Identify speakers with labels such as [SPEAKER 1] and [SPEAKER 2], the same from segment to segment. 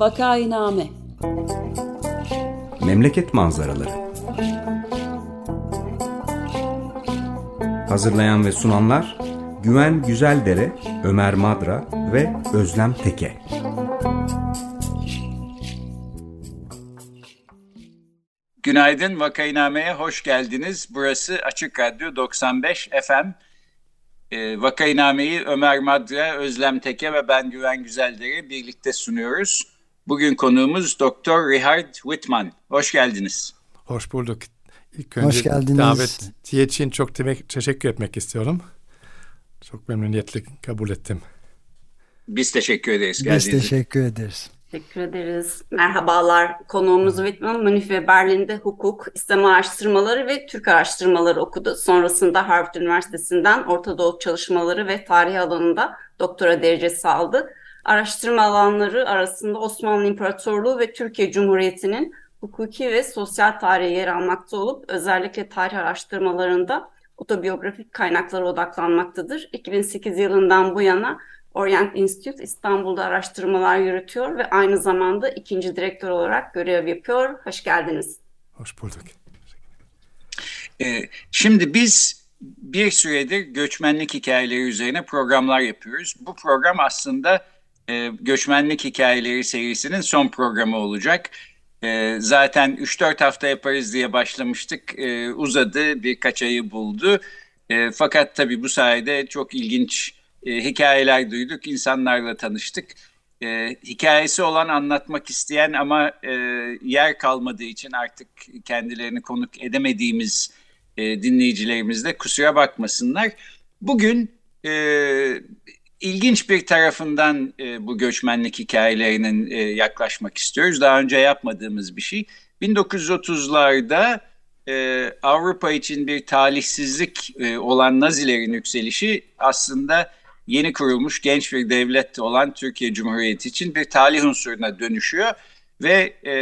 [SPEAKER 1] Vakainame
[SPEAKER 2] Memleket manzaraları Hazırlayan ve sunanlar Güven Güzeldere, Ömer Madra ve Özlem Teke.
[SPEAKER 3] Günaydın Vakainame'ye hoş geldiniz. Burası Açık Radyo 95 FM. E, Vakainame'yi Ömer Madra, Özlem Teke ve ben Güven Güzeldere birlikte sunuyoruz. Bugün konuğumuz Doktor Richard Whitman. Hoş geldiniz.
[SPEAKER 4] Hoş bulduk. İlk önce
[SPEAKER 5] Hoş geldiniz.
[SPEAKER 4] davetiye için çok demek, teşekkür etmek istiyorum. Çok memnuniyetle kabul ettim.
[SPEAKER 3] Biz teşekkür ederiz.
[SPEAKER 5] Biz teşekkür ederiz.
[SPEAKER 6] Teşekkür ederiz. Merhabalar. Konuğumuz Whitman, Münih ve Berlin'de hukuk, İslam araştırmaları ve Türk araştırmaları okudu. Sonrasında Harvard Üniversitesi'nden Orta Doğu çalışmaları ve tarih alanında doktora derecesi aldı. Araştırma alanları arasında Osmanlı İmparatorluğu ve Türkiye Cumhuriyeti'nin hukuki ve sosyal tarihi yer almakta olup özellikle tarih araştırmalarında otobiyografik kaynaklara odaklanmaktadır. 2008 yılından bu yana Orient Institute İstanbul'da araştırmalar yürütüyor ve aynı zamanda ikinci direktör olarak görev yapıyor. Hoş geldiniz.
[SPEAKER 4] Hoş bulduk.
[SPEAKER 3] Ee, şimdi biz bir süredir göçmenlik hikayeleri üzerine programlar yapıyoruz. Bu program aslında e, göçmenlik hikayeleri serisinin son programı olacak. E, zaten 3-4 hafta yaparız diye başlamıştık. E, uzadı, birkaç ayı buldu. E, fakat tabii bu sayede çok ilginç e, hikayeler duyduk, insanlarla tanıştık. E, hikayesi olan anlatmak isteyen ama e, yer kalmadığı için artık kendilerini konuk edemediğimiz e, dinleyicilerimiz de kusura bakmasınlar. Bugün e, ilginç bir tarafından e, bu göçmenlik hikayelerinin e, yaklaşmak istiyoruz. Daha önce yapmadığımız bir şey. 1930'larda e, Avrupa için bir talihsizlik e, olan Nazilerin yükselişi aslında yeni kurulmuş genç bir devlet olan Türkiye Cumhuriyeti için bir talih unsuruna dönüşüyor ve e,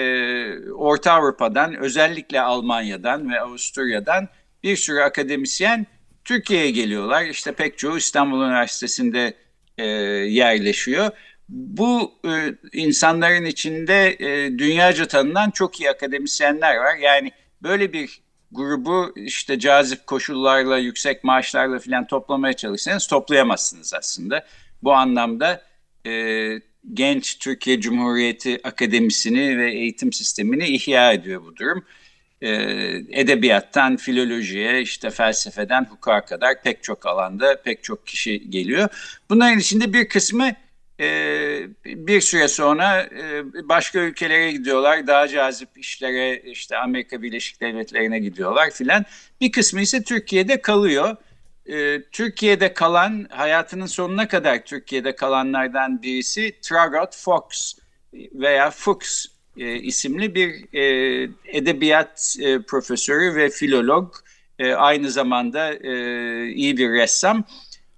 [SPEAKER 3] Orta Avrupa'dan özellikle Almanya'dan ve Avusturya'dan bir sürü akademisyen Türkiye'ye geliyorlar. İşte pek çoğu İstanbul Üniversitesi'nde e, yerleşiyor. Bu e, insanların içinde e, dünyaca tanınan çok iyi akademisyenler var. Yani böyle bir grubu işte cazip koşullarla, yüksek maaşlarla falan toplamaya çalışsanız toplayamazsınız aslında. Bu anlamda e, genç Türkiye Cumhuriyeti akademisini ve eğitim sistemini ihya ediyor bu durum. E, edebiyattan filolojiye, işte felsefeden hukuka kadar pek çok alanda pek çok kişi geliyor. Bunların içinde bir kısmı e, bir süre sonra e, başka ülkelere gidiyorlar. Daha cazip işlere işte Amerika Birleşik Devletleri'ne gidiyorlar filan. Bir kısmı ise Türkiye'de kalıyor. E, Türkiye'de kalan hayatının sonuna kadar Türkiye'de kalanlardan birisi Tragot Fox veya Fuchs e, isimli bir e, edebiyat e, profesörü ve filolog. E, aynı zamanda e, iyi bir ressam.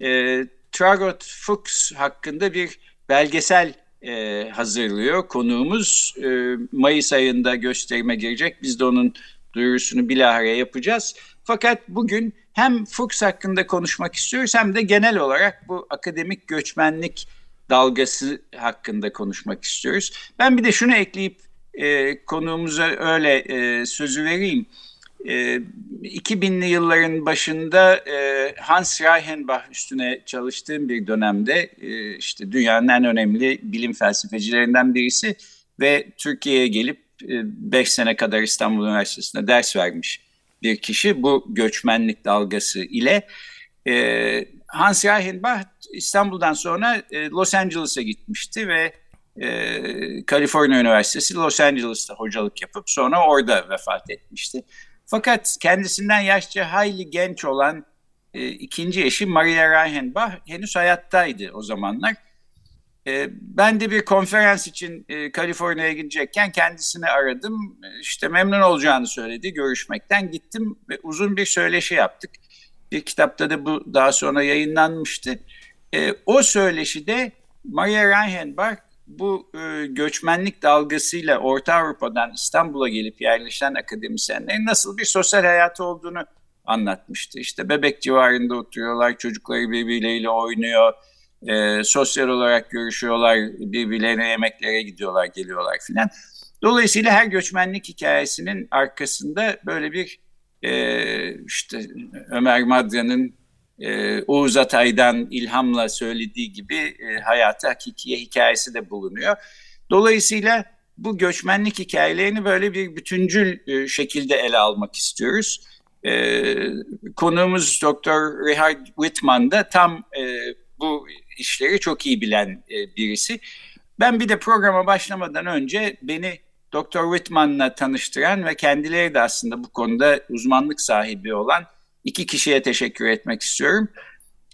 [SPEAKER 3] E, Tragot Fuchs hakkında bir belgesel e, hazırlıyor konuğumuz. E, Mayıs ayında gösterime girecek. Biz de onun duyurusunu bilahare yapacağız. Fakat bugün hem Fuchs hakkında konuşmak istiyoruz hem de genel olarak bu akademik göçmenlik dalgası hakkında konuşmak istiyoruz. Ben bir de şunu ekleyip e, konuğumuza öyle e, sözü vereyim. 2000'li ee, yılların başında e, Hans Reichenbach üstüne çalıştığım bir dönemde e, işte dünyanın en önemli bilim felsefecilerinden birisi ve Türkiye'ye gelip 5 e, sene kadar İstanbul Üniversitesi'nde ders vermiş bir kişi bu göçmenlik dalgası ile. Hans Reichenbach İstanbul'dan sonra Los Angeles'a gitmişti ve Kaliforniya Üniversitesi Los Angeles'ta hocalık yapıp sonra orada vefat etmişti. Fakat kendisinden yaşça hayli genç olan e, ikinci eşi Maria Reichenbach henüz hayattaydı o zamanlar. E, ben de bir konferans için e, Kaliforniya'ya gidecekken kendisini aradım. E, işte memnun olacağını söyledi görüşmekten. Gittim ve uzun bir söyleşi yaptık. Bir kitapta da bu daha sonra yayınlanmıştı. E, o söyleşide Maria Reichenbach bu e, göçmenlik dalgasıyla Orta Avrupa'dan İstanbul'a gelip yerleşen akademisyenlerin nasıl bir sosyal hayatı olduğunu anlatmıştı. İşte bebek civarında oturuyorlar, çocukları birbirleriyle oynuyor. E, sosyal olarak görüşüyorlar, birbirlerine yemeklere gidiyorlar, geliyorlar filan. Dolayısıyla her göçmenlik hikayesinin arkasında böyle bir e, işte Ömer Madra'nın e, Oğuz Atay'dan ilhamla söylediği gibi e, hayatı hakikiye hikayesi de bulunuyor. Dolayısıyla bu göçmenlik hikayelerini böyle bir bütüncül e, şekilde ele almak istiyoruz. E, konuğumuz Dr. Richard Whitman da tam e, bu işleri çok iyi bilen e, birisi. Ben bir de programa başlamadan önce beni Dr. Whitman'la tanıştıran ve kendileri de aslında bu konuda uzmanlık sahibi olan iki kişiye teşekkür etmek istiyorum.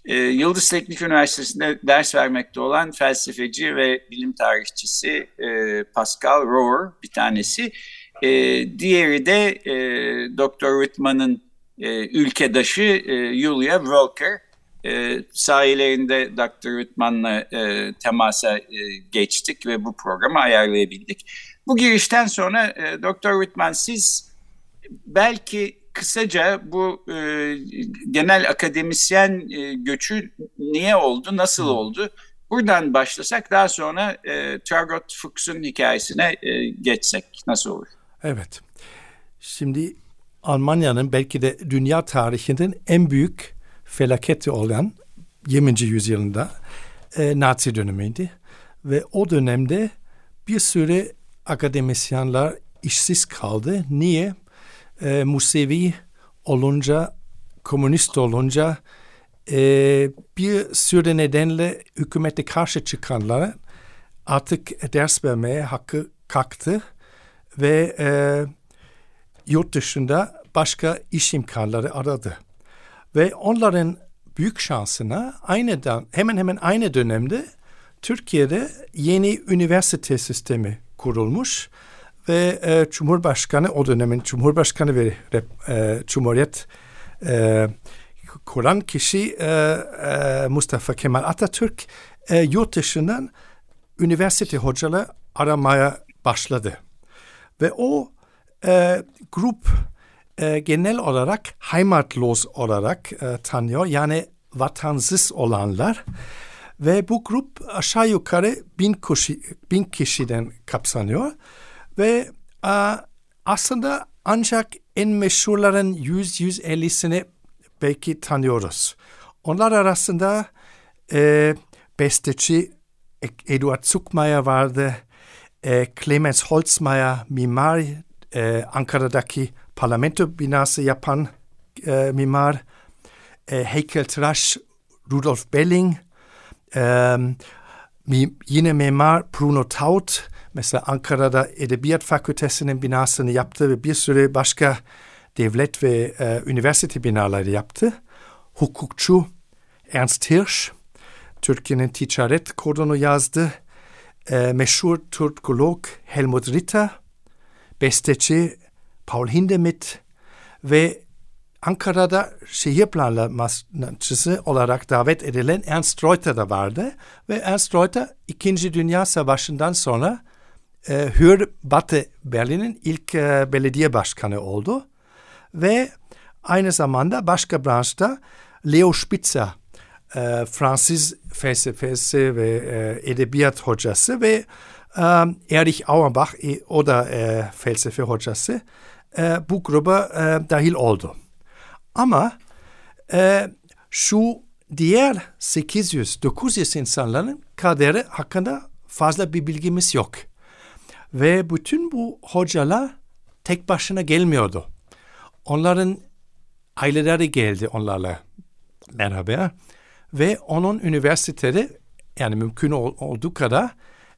[SPEAKER 3] Ee, Yıldız Teknik Üniversitesi'nde ders vermekte olan felsefeci ve bilim tarihçisi e, Pascal Rohr bir tanesi. E, diğeri de e, Dr. Whitman'ın e, ülkedaşı e, Julia Volker. E, sahilerinde Dr. Whitman'la e, temasa e, geçtik ve bu programı ayarlayabildik. Bu girişten sonra e, Dr. Whitman siz belki kısaca bu e, genel akademisyen e, göçü niye oldu, nasıl oldu? Buradan başlasak daha sonra e, Tragot Fuchs'un hikayesine e, geçsek nasıl olur?
[SPEAKER 4] Evet. Şimdi Almanya'nın belki de dünya tarihinin en büyük felaketi olan 20. yüzyılında e, Nazi dönemiydi. Ve o dönemde bir süre akademisyenler işsiz kaldı. Niye? E, Musevi olunca, komünist olunca e, bir sürü nedenle hükümete karşı çıkanlar artık ders vermeye hakkı kalktı ve e, yurt dışında başka iş imkanları aradı. Ve onların büyük şansına aynı hemen hemen aynı dönemde Türkiye'de yeni üniversite sistemi kurulmuş ve e, Cumhurbaşkanı o dönemin Cumhurbaşkanı ve e, Cumhuriyet e, kuran kişi e, e, Mustafa Kemal Atatürk e, yurt dışından üniversite hocaları aramaya başladı. Ve o e, grup e, genel olarak heimatlos olarak e, tanıyor. Yani vatansız olanlar. Ve bu grup aşağı yukarı bin, kişi, bin kişiden kapsanıyor. Ve a, aslında ancak en meşhurların 100-150'sini belki tanıyoruz. Onlar arasında e, besteci Eduard Zuckmayer vardı, e, Clemens Holzmeier, mimar, e, Ankara'daki parlamento binası yapan e, mimar, e, heykeltıraş Rudolf Belling, e, yine mimar Bruno Taut, Mesela Ankara'da Edebiyat Fakültesi'nin binasını yaptı ve bir sürü başka devlet ve e, üniversite binaları yaptı. Hukukçu Ernst Hirsch, Türkiye'nin ticaret kodunu yazdı. E, meşhur Türkolog Helmut Ritter, besteci Paul Hindemith ve Ankara'da şehir planlaması olarak davet edilen Ernst Reuter da vardı. Ve Ernst Reuter İkinci Dünya Savaşı'ndan sonra e, Hür Batı Berlin'in ilk e, belediye başkanı oldu. Ve aynı zamanda başka branşta Leo Spitzer, e, Fransız felsefesi ve e, edebiyat hocası ve e, Erich Auerbach, e, o da e, felsefe hocası, e, bu gruba e, dahil oldu. Ama e, şu diğer 800-900 insanların kaderi hakkında fazla bir bilgimiz yok. Ve bütün bu hocalar tek başına gelmiyordu. Onların aileleri geldi onlarla beraber ve onun üniversitede yani mümkün ol, olduğu kadar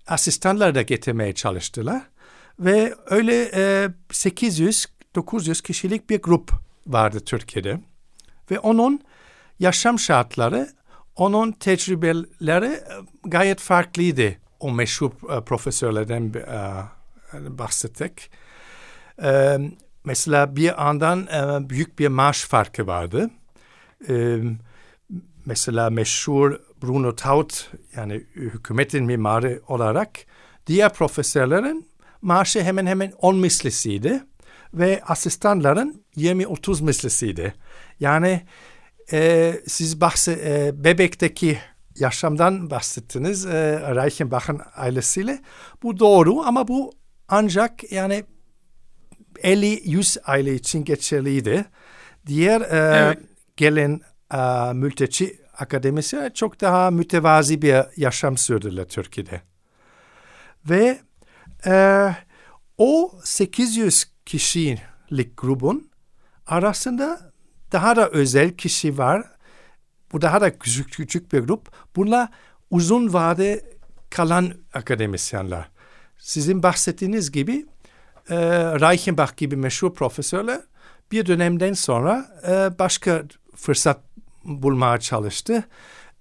[SPEAKER 4] asistanlar da getirmeye çalıştılar. Ve öyle e, 800-900 kişilik bir grup vardı Türkiye'de. Ve onun yaşam şartları, onun tecrübeleri gayet farklıydı o meşhur e, profesörlerden e, bahsettik. E, mesela bir andan büyük bir maaş farkı vardı. Mesela meşhur Bruno Taut yani hükümetin mimarı olarak diğer profesörlerin maaşı hemen hemen 10 mislisiydi ve asistanların 20-30 mislisiydi. Yani e, siz bahse, e, bebekteki yaşamdan bahsettiniz e, Reichenbach'ın ailesiyle. Bu doğru ama bu ancak yani 50-100 aile için geçerliydi. Diğer e, evet. gelen e, mülteci akademisyenler çok daha mütevazi bir yaşam sürdüler Türkiye'de. Ve e, o 800 kişilik grubun arasında daha da özel kişi var. Bu daha da küçük, küçük bir grup. Bunlar uzun vade kalan akademisyenler. Sizin bahsettiğiniz gibi e, Reichenbach gibi meşhur profesörler bir dönemden sonra e, başka fırsat bulmaya çalıştı.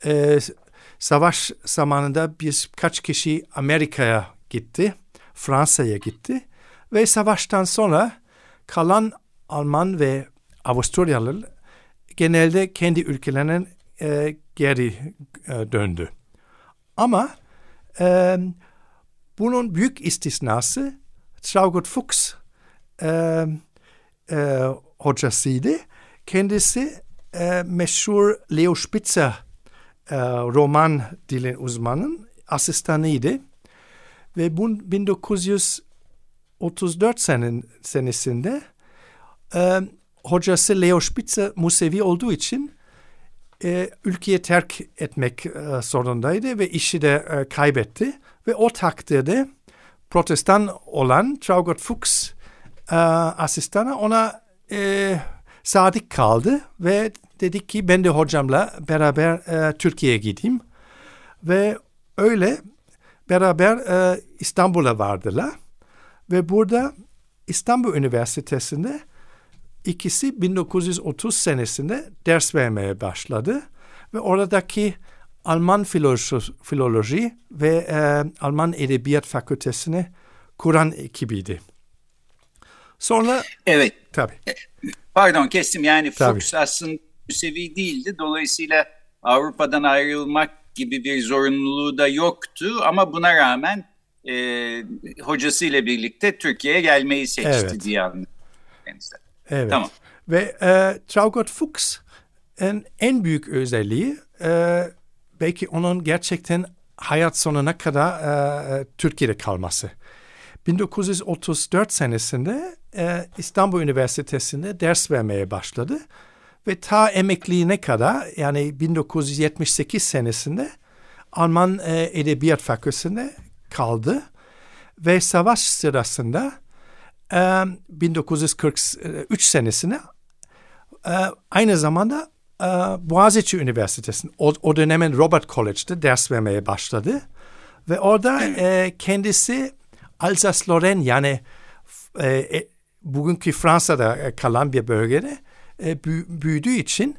[SPEAKER 4] E, savaş zamanında birkaç kişi Amerika'ya gitti, Fransa'ya gitti ve savaştan sonra kalan Alman ve Avusturyalı genelde kendi ülkelerine e, geri e, döndü. Ama e, bunun büyük istisnası Traugott Fuchs e, e, hocasıydı. Kendisi e, meşhur Leo Spitzer e, roman dilin uzmanın asistanıydı. Ve bu 1934 senin, senesinde e, hocası Leo Spitzer Musevi olduğu için e, ülkeyi terk etmek e, zorundaydı ve işi de e, kaybetti. Ve o takdirde protestan olan Traugott Fuchs e, asistanı ona e, sadık kaldı ve dedik ki ben de hocamla beraber e, Türkiye'ye gideyim. Ve öyle beraber e, İstanbul'a vardılar. Ve burada İstanbul Üniversitesi'nde ikisi 1930 senesinde ders vermeye başladı. Ve oradaki Alman filoloji ve e, Alman Edebiyat Fakültesini kuran ekibiydi. Sonra
[SPEAKER 3] evet.
[SPEAKER 4] Tabii. E,
[SPEAKER 3] pardon kestim yani tabii. Fuchs aslında müsevi değildi. Dolayısıyla Avrupa'dan ayrılmak gibi bir zorunluluğu da yoktu ama buna rağmen e, hocasıyla birlikte Türkiye'ye gelmeyi seçti evet. diye anlıyorum.
[SPEAKER 4] Evet. Tamam. Ve e, Traugott Fuchs'ın en büyük özelliği e, belki onun gerçekten hayat sonuna kadar e, Türkiye'de kalması. 1934 senesinde e, İstanbul Üniversitesi'nde ders vermeye başladı ve ta emekliliğine kadar yani 1978 senesinde Alman e, Edebiyat Fakültesi'nde kaldı ve savaş sırasında e, 1943 senesinde e, aynı zamanda e, Boğaziçi Üniversitesi'nin o, o dönemin Robert College'de ders vermeye başladı. Ve orada e, kendisi Alsace-Lorraine yani e, e, bugünkü Fransa'da kalan bir bölgede e, büyüdüğü için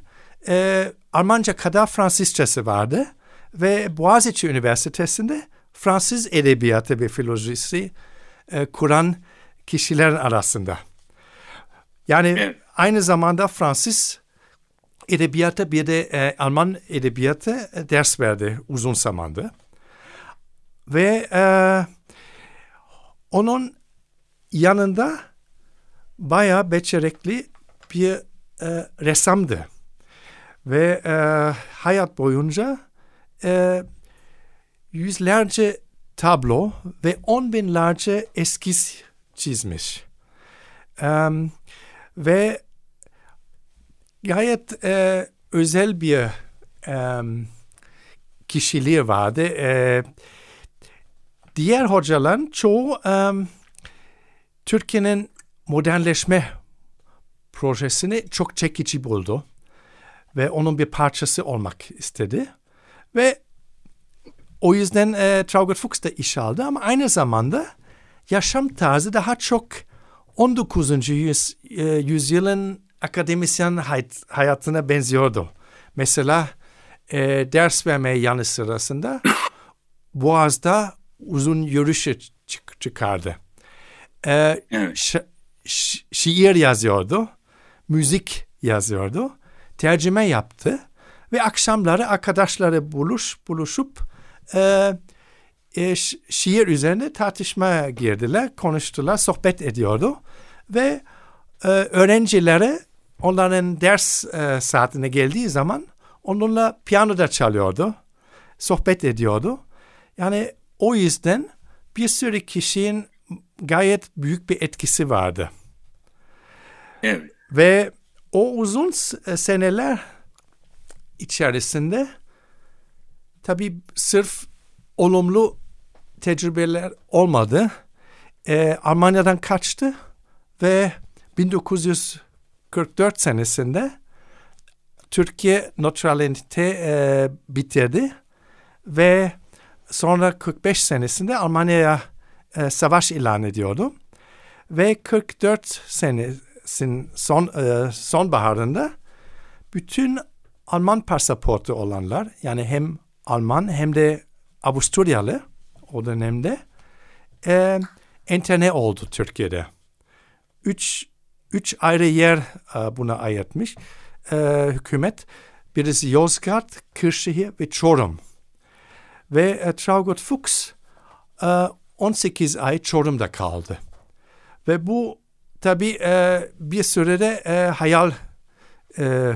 [SPEAKER 4] e, Almanca kadar Fransızcası vardı. Ve Boğaziçi Üniversitesi'nde Fransız edebiyatı ve filolojisi e, kuran kişilerin arasında. Yani evet. aynı zamanda Fransız edebiyata bir de e, Alman edebiyatı e, ders verdi uzun zamandır. Ve e, onun yanında bayağı becerikli bir e, ressamdı. Ve e, hayat boyunca e, yüzlerce tablo ve on binlerce eskiz çizmiş. Um, ve gayet e, özel bir e, kişiliği vardı. E, diğer hocaların çoğu e, Türkiye'nin modernleşme projesini çok çekici buldu ve onun bir parçası olmak istedi ve o yüzden e, Traugott Fuchs da iş aldı ama aynı zamanda yaşam tarzı daha çok 19. Yüz, e, yüzyılın akademisyen hayat, hayatına benziyordu. Mesela e, ders vermeye yanı sırasında Boğaz'da uzun yürüyüşe çık çıkardı. E, evet. şi şi şiir yazıyordu, müzik yazıyordu, tercüme yaptı ve akşamları arkadaşları buluş buluşup e, e, şiir üzerine tartışmaya girdiler, konuştular, sohbet ediyordu ve e, öğrencilere onların ders e, saatine geldiği zaman onunla piyano da çalıyordu. sohbet ediyordu. Yani o yüzden bir sürü kişinin gayet büyük bir etkisi vardı.
[SPEAKER 3] Evet.
[SPEAKER 4] Ve o uzun seneler içerisinde tabii sırf olumlu tecrübeler olmadı. Ee, Almanya'dan kaçtı ve 1944 senesinde Türkiye neutralite e, bitirdi ve sonra 45 senesinde Almanya'ya e, savaş ilan ediyordu. Ve 44 senesin son e, sonbaharında bütün Alman pasaportu olanlar yani hem Alman hem de Avusturyalı o dönemde e, enterne oldu Türkiye'de. Üç, üç ayrı yer e, buna ayırtmış e, hükümet. Birisi Yozgat, Kırşehir ve Çorum. Ve e, Traugott Fuchs e, 18 ay Çorum'da kaldı. Ve bu tabi e, bir sürede e, hayal e,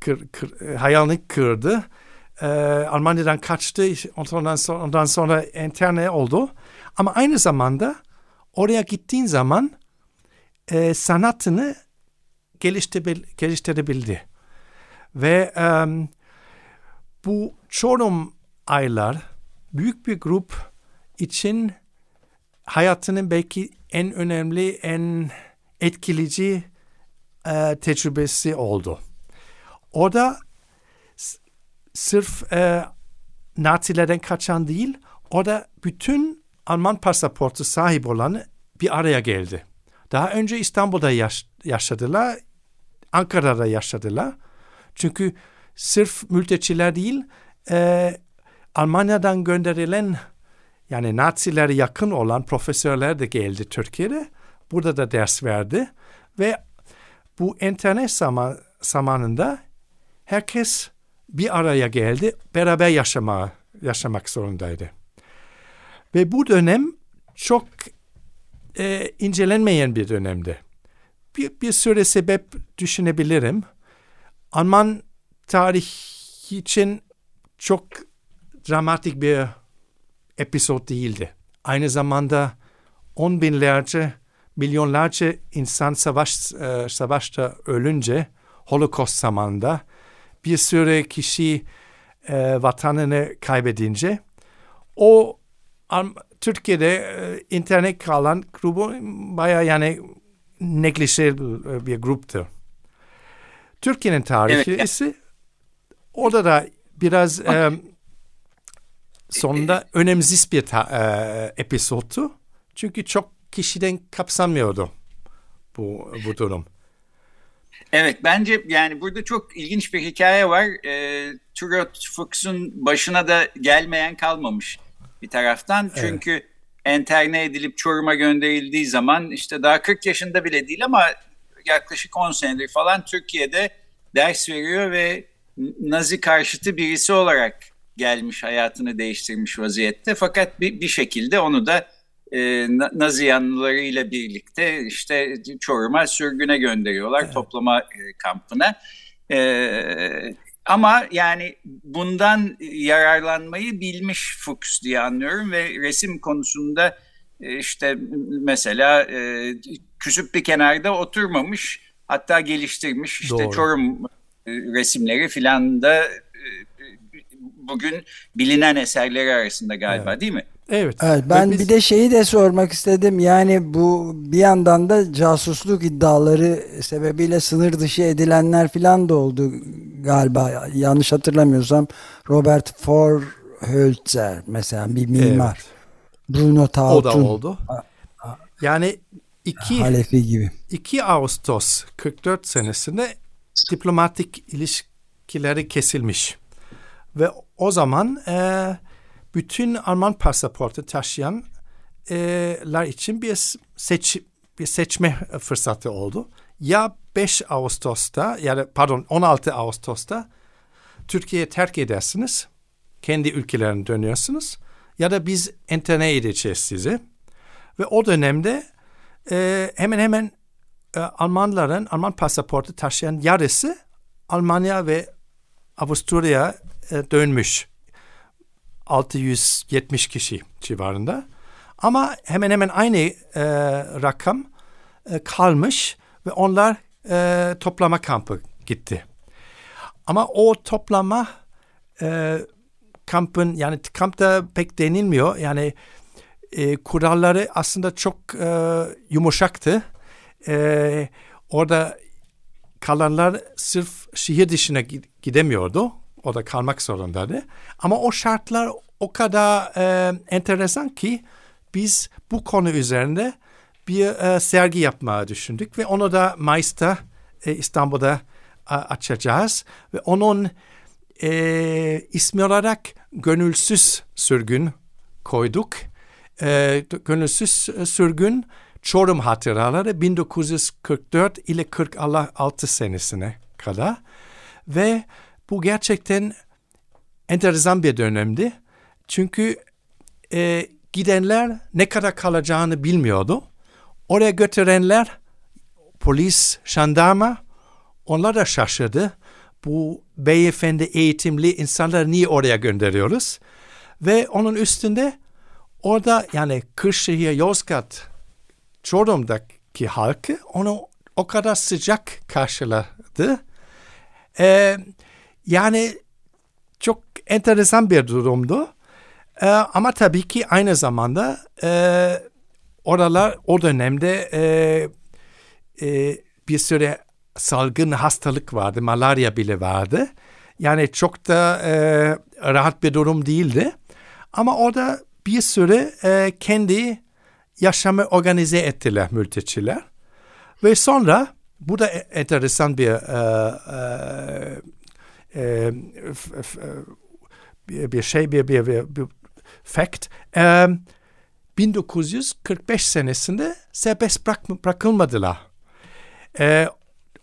[SPEAKER 4] kır, kır, hayalini kırdı. E, Almanya'dan kaçtı. Ondan sonra, ondan sonra interne oldu. Ama aynı zamanda oraya gittiğin zaman e, sanatını geliştirebil, geliştirebildi. Ve e, bu Çorum aylar büyük bir grup için hayatının belki en önemli, en etkileyici e, tecrübesi oldu. O da sırf e, Nazilerden kaçan değil, o da bütün Alman pasaportu sahip olanı bir araya geldi. Daha önce İstanbul'da yaş yaşadılar, Ankara'da yaşadılar. Çünkü sırf mülteciler değil, e, Almanya'dan gönderilen yani Nazilere yakın olan profesörler de geldi Türkiye'de. Burada da ders verdi ve bu internet zaman, zamanında herkes bir araya geldi, beraber yaşama, yaşamak zorundaydı. Ve bu dönem çok e, incelenmeyen bir dönemdi. Bir, bir sürü sebep düşünebilirim. Alman tarihi için çok dramatik bir episod değildi. Aynı zamanda on binlerce, milyonlarca insan savaş, e, savaşta ölünce Holocaust zamanında bir sürü kişi e, vatanını kaybedince o Türkiye'de e, internet kalan grubu baya yani neglişe bir gruptu. Türkiye'nin tarihi evet. ise orada da biraz e, sonunda önemsiz bir ta, e, episodtu. Çünkü çok kişiden kapsamıyordu bu, bu durum.
[SPEAKER 3] Evet bence yani burada çok ilginç bir hikaye var. E, Turot Fuchs'un başına da gelmeyen kalmamış bir taraftan. Çünkü evet. enterne edilip Çorum'a gönderildiği zaman işte daha 40 yaşında bile değil ama yaklaşık 10 senedir falan Türkiye'de ders veriyor ve Nazi karşıtı birisi olarak gelmiş hayatını değiştirmiş vaziyette. Fakat bir, bir şekilde onu da e, Nazi yanlılarıyla birlikte işte Çorum'a sürgüne gönderiyorlar evet. toplama e, kampına. E, ama yani bundan yararlanmayı bilmiş Fuchs diye anlıyorum ve resim konusunda e, işte mesela e, küsüp bir kenarda oturmamış hatta geliştirmiş işte Doğru. Çorum e, resimleri filan da e, bugün bilinen eserleri arasında galiba evet. değil mi?
[SPEAKER 1] Evet. evet ben biz... bir de şeyi de sormak istedim. Yani bu bir yandan da casusluk iddiaları sebebiyle sınır dışı edilenler falan da oldu galiba. Yanlış hatırlamıyorsam Robert Vorhölzer mesela bir mimar. Evet. Bruno Tautun.
[SPEAKER 4] O da oldu. Yani 2
[SPEAKER 1] Halefi gibi.
[SPEAKER 4] 2 Ağustos 44 senesinde diplomatik ilişkileri kesilmiş. Ve o zaman e, bütün Alman pasaportu taşıyanlar için bir seç bir seçme fırsatı oldu. Ya 5 Ağustos'ta yani pardon 16 Ağustos'ta Türkiye'yi terk edersiniz. Kendi ülkelerine dönüyorsunuz. Ya da biz enterne edeceğiz sizi. Ve o dönemde e, hemen hemen e, Almanların Alman pasaportu taşıyan yarısı Almanya ve Avusturya e, dönmüş. 670 kişi civarında. Ama hemen hemen aynı e, rakam e, kalmış ve onlar e, toplama kampı gitti. Ama o toplama e, kampın yani kampta pek denilmiyor. Yani e, kuralları aslında çok e, yumuşaktı. E, orada kalanlar sırf şehir dışına gidemiyordu. Orada kalmak zorundaydı. Ama o şartlar o kadar e, enteresan ki biz bu konu üzerinde bir e, sergi yapmaya düşündük ve onu da Mayıs'ta e, İstanbul'da e, açacağız ve onun e, ismi olarak gönülsüz sürgün koyduk. E, gönülsüz sürgün Çorum hatıraları 1944 ile 46 senesine kadar ve bu gerçekten enteresan bir dönemdi. Çünkü e, gidenler ne kadar kalacağını bilmiyordu. Oraya götürenler polis, jandarma onlar da şaşırdı. Bu beyefendi eğitimli insanları niye oraya gönderiyoruz? Ve onun üstünde orada yani Kırşehir, Yozgat, Çorum'daki halkı onu o kadar sıcak karşıladı. Ee, yani çok enteresan bir durumdu. Ee, ama tabii ki aynı zamanda e, oralar o dönemde e, e, bir süre salgın hastalık vardı. Malaria bile vardı. Yani çok da e, rahat bir durum değildi. Ama orada bir süre e, kendi yaşamı organize ettiler mülteciler. Ve sonra bu da e, enteresan bir e, e, e, bir şey bir, bir, bir, bir fact. E, 1945 senesinde serbest bırak, bırakılmadılar. E,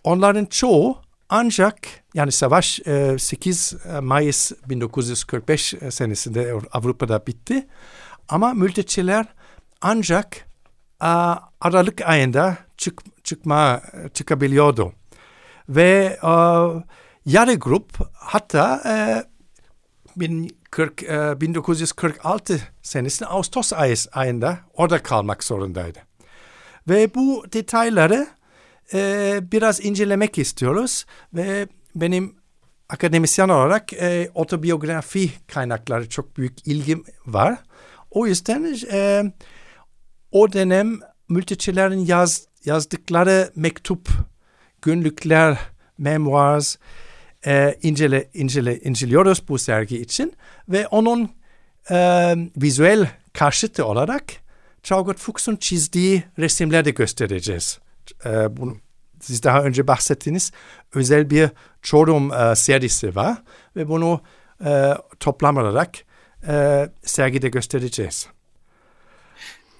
[SPEAKER 4] onların çoğu ancak yani savaş e, 8 Mayıs 1945 senesinde Avrupa'da bitti. Ama mülteciler ancak Aralık ayında çık, çıkma çıkabiliyordu. Ve a, yarı grup hatta e, 40, e, 1946 senesinde Ağustos ayında orada kalmak zorundaydı. Ve bu detayları e, biraz incelemek istiyoruz ve benim akademisyen olarak e, otobiyografi kaynakları çok büyük ilgim var. O yüzden e, o dönem mültecilerin yaz, yazdıkları mektup, günlükler, memoirs e, incele, incele, inceliyoruz bu sergi için ve onun e, vizüel karşıtı olarak Traugott Fuchs'un çizdiği resimleri de göstereceğiz. E, bunu, siz daha önce bahsettiniz özel bir Çorum e, serisi var ve bunu e, toplam olarak e, sergide göstereceğiz.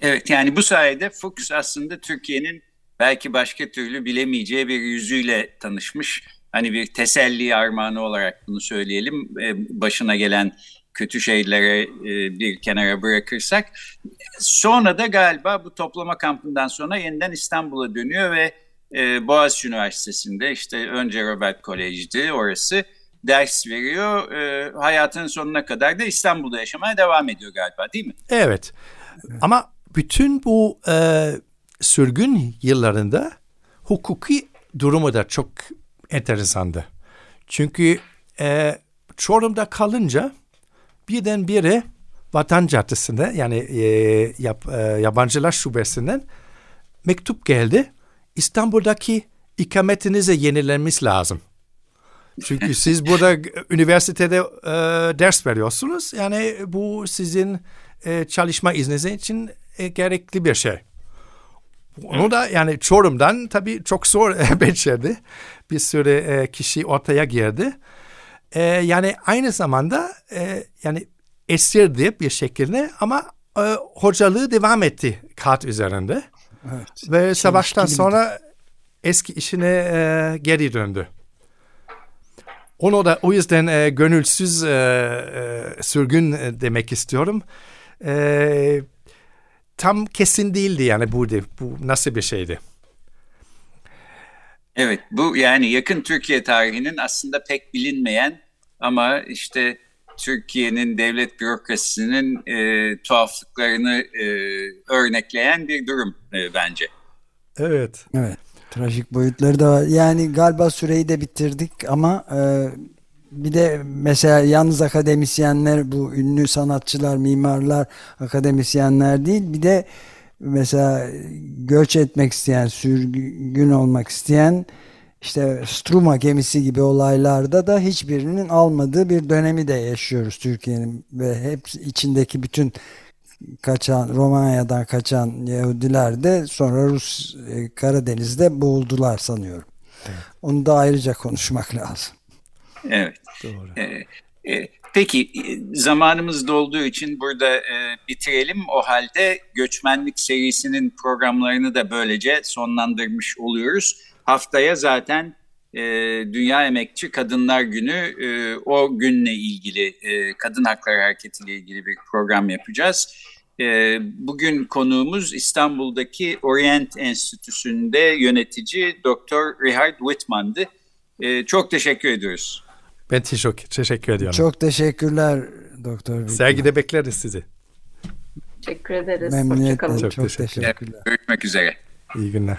[SPEAKER 3] Evet yani bu sayede Fuchs aslında Türkiye'nin belki başka türlü bilemeyeceği bir yüzüyle tanışmış. Hani bir teselli armağanı olarak bunu söyleyelim. Başına gelen kötü şeylere bir kenara bırakırsak. Sonra da galiba bu toplama kampından sonra yeniden İstanbul'a dönüyor ve Boğaziçi Üniversitesi'nde işte önce Robert Kolej'di orası ders veriyor. Hayatının sonuna kadar da İstanbul'da yaşamaya devam ediyor galiba değil mi?
[SPEAKER 4] Evet. Ama bütün bu e, sürgün yıllarında hukuki durumu da çok enteresandı. Çünkü e, Çorum'da kalınca birdenbire Vatan Caddesi'nde yani e, yap, e, yabancılar şubesinden mektup geldi. İstanbul'daki ikametinize yenilenmiş lazım. Çünkü siz burada üniversitede e, ders veriyorsunuz. Yani bu sizin e, çalışma izniniz için e, gerekli bir şey. Onu da yani Çorum'dan tabii çok zor becerdi. Bir sürü e, kişi ortaya girdi. E, yani aynı zamanda e, yani esirdi bir şekilde ama e, hocalığı devam etti kart üzerinde. Evet. Ve savaştan sonra eski işine e, geri döndü. Onu da o yüzden e, gönülsüz e, e, sürgün e, demek istiyorum. E, tam kesin değildi yani bu, bu nasıl bir şeydi?
[SPEAKER 3] Evet bu yani yakın Türkiye tarihinin aslında pek bilinmeyen ama işte Türkiye'nin devlet bürokrasisinin e, tuhaflıklarını e, örnekleyen bir durum e, bence.
[SPEAKER 4] Evet.
[SPEAKER 1] Evet. Trajik boyutları da var. Yani galiba süreyi de bitirdik ama e, bir de mesela yalnız akademisyenler bu ünlü sanatçılar, mimarlar, akademisyenler değil. Bir de mesela göç etmek isteyen, sürgün olmak isteyen işte Struma gemisi gibi olaylarda da hiçbirinin almadığı bir dönemi de yaşıyoruz Türkiye'nin ve hep içindeki bütün kaçan Romanya'dan kaçan Yahudiler de sonra Rus e, Karadeniz'de boğuldular sanıyorum. Evet. Onu da ayrıca konuşmak lazım.
[SPEAKER 3] Evet. Doğru. Ee, e, peki zamanımız dolduğu için burada e, bitirelim. O halde göçmenlik serisinin programlarını da böylece sonlandırmış oluyoruz. Haftaya zaten e, Dünya Emekçi Kadınlar Günü e, o günle ilgili e, kadın hakları hareketiyle ilgili bir program yapacağız. E, bugün konuğumuz İstanbul'daki Orient Enstitüsü'nde yönetici Doktor Richard Whitman'dı. E, çok teşekkür ediyoruz.
[SPEAKER 4] Ben teşekkür, teşekkür ediyorum.
[SPEAKER 1] Çok teşekkürler Doktor Whitman.
[SPEAKER 4] Sergide bekleriz sizi.
[SPEAKER 6] Teşekkür ederiz.
[SPEAKER 1] Memnuniyetle. Çok, çok teşekkürler.
[SPEAKER 3] Görüşmek üzere.
[SPEAKER 4] İyi günler.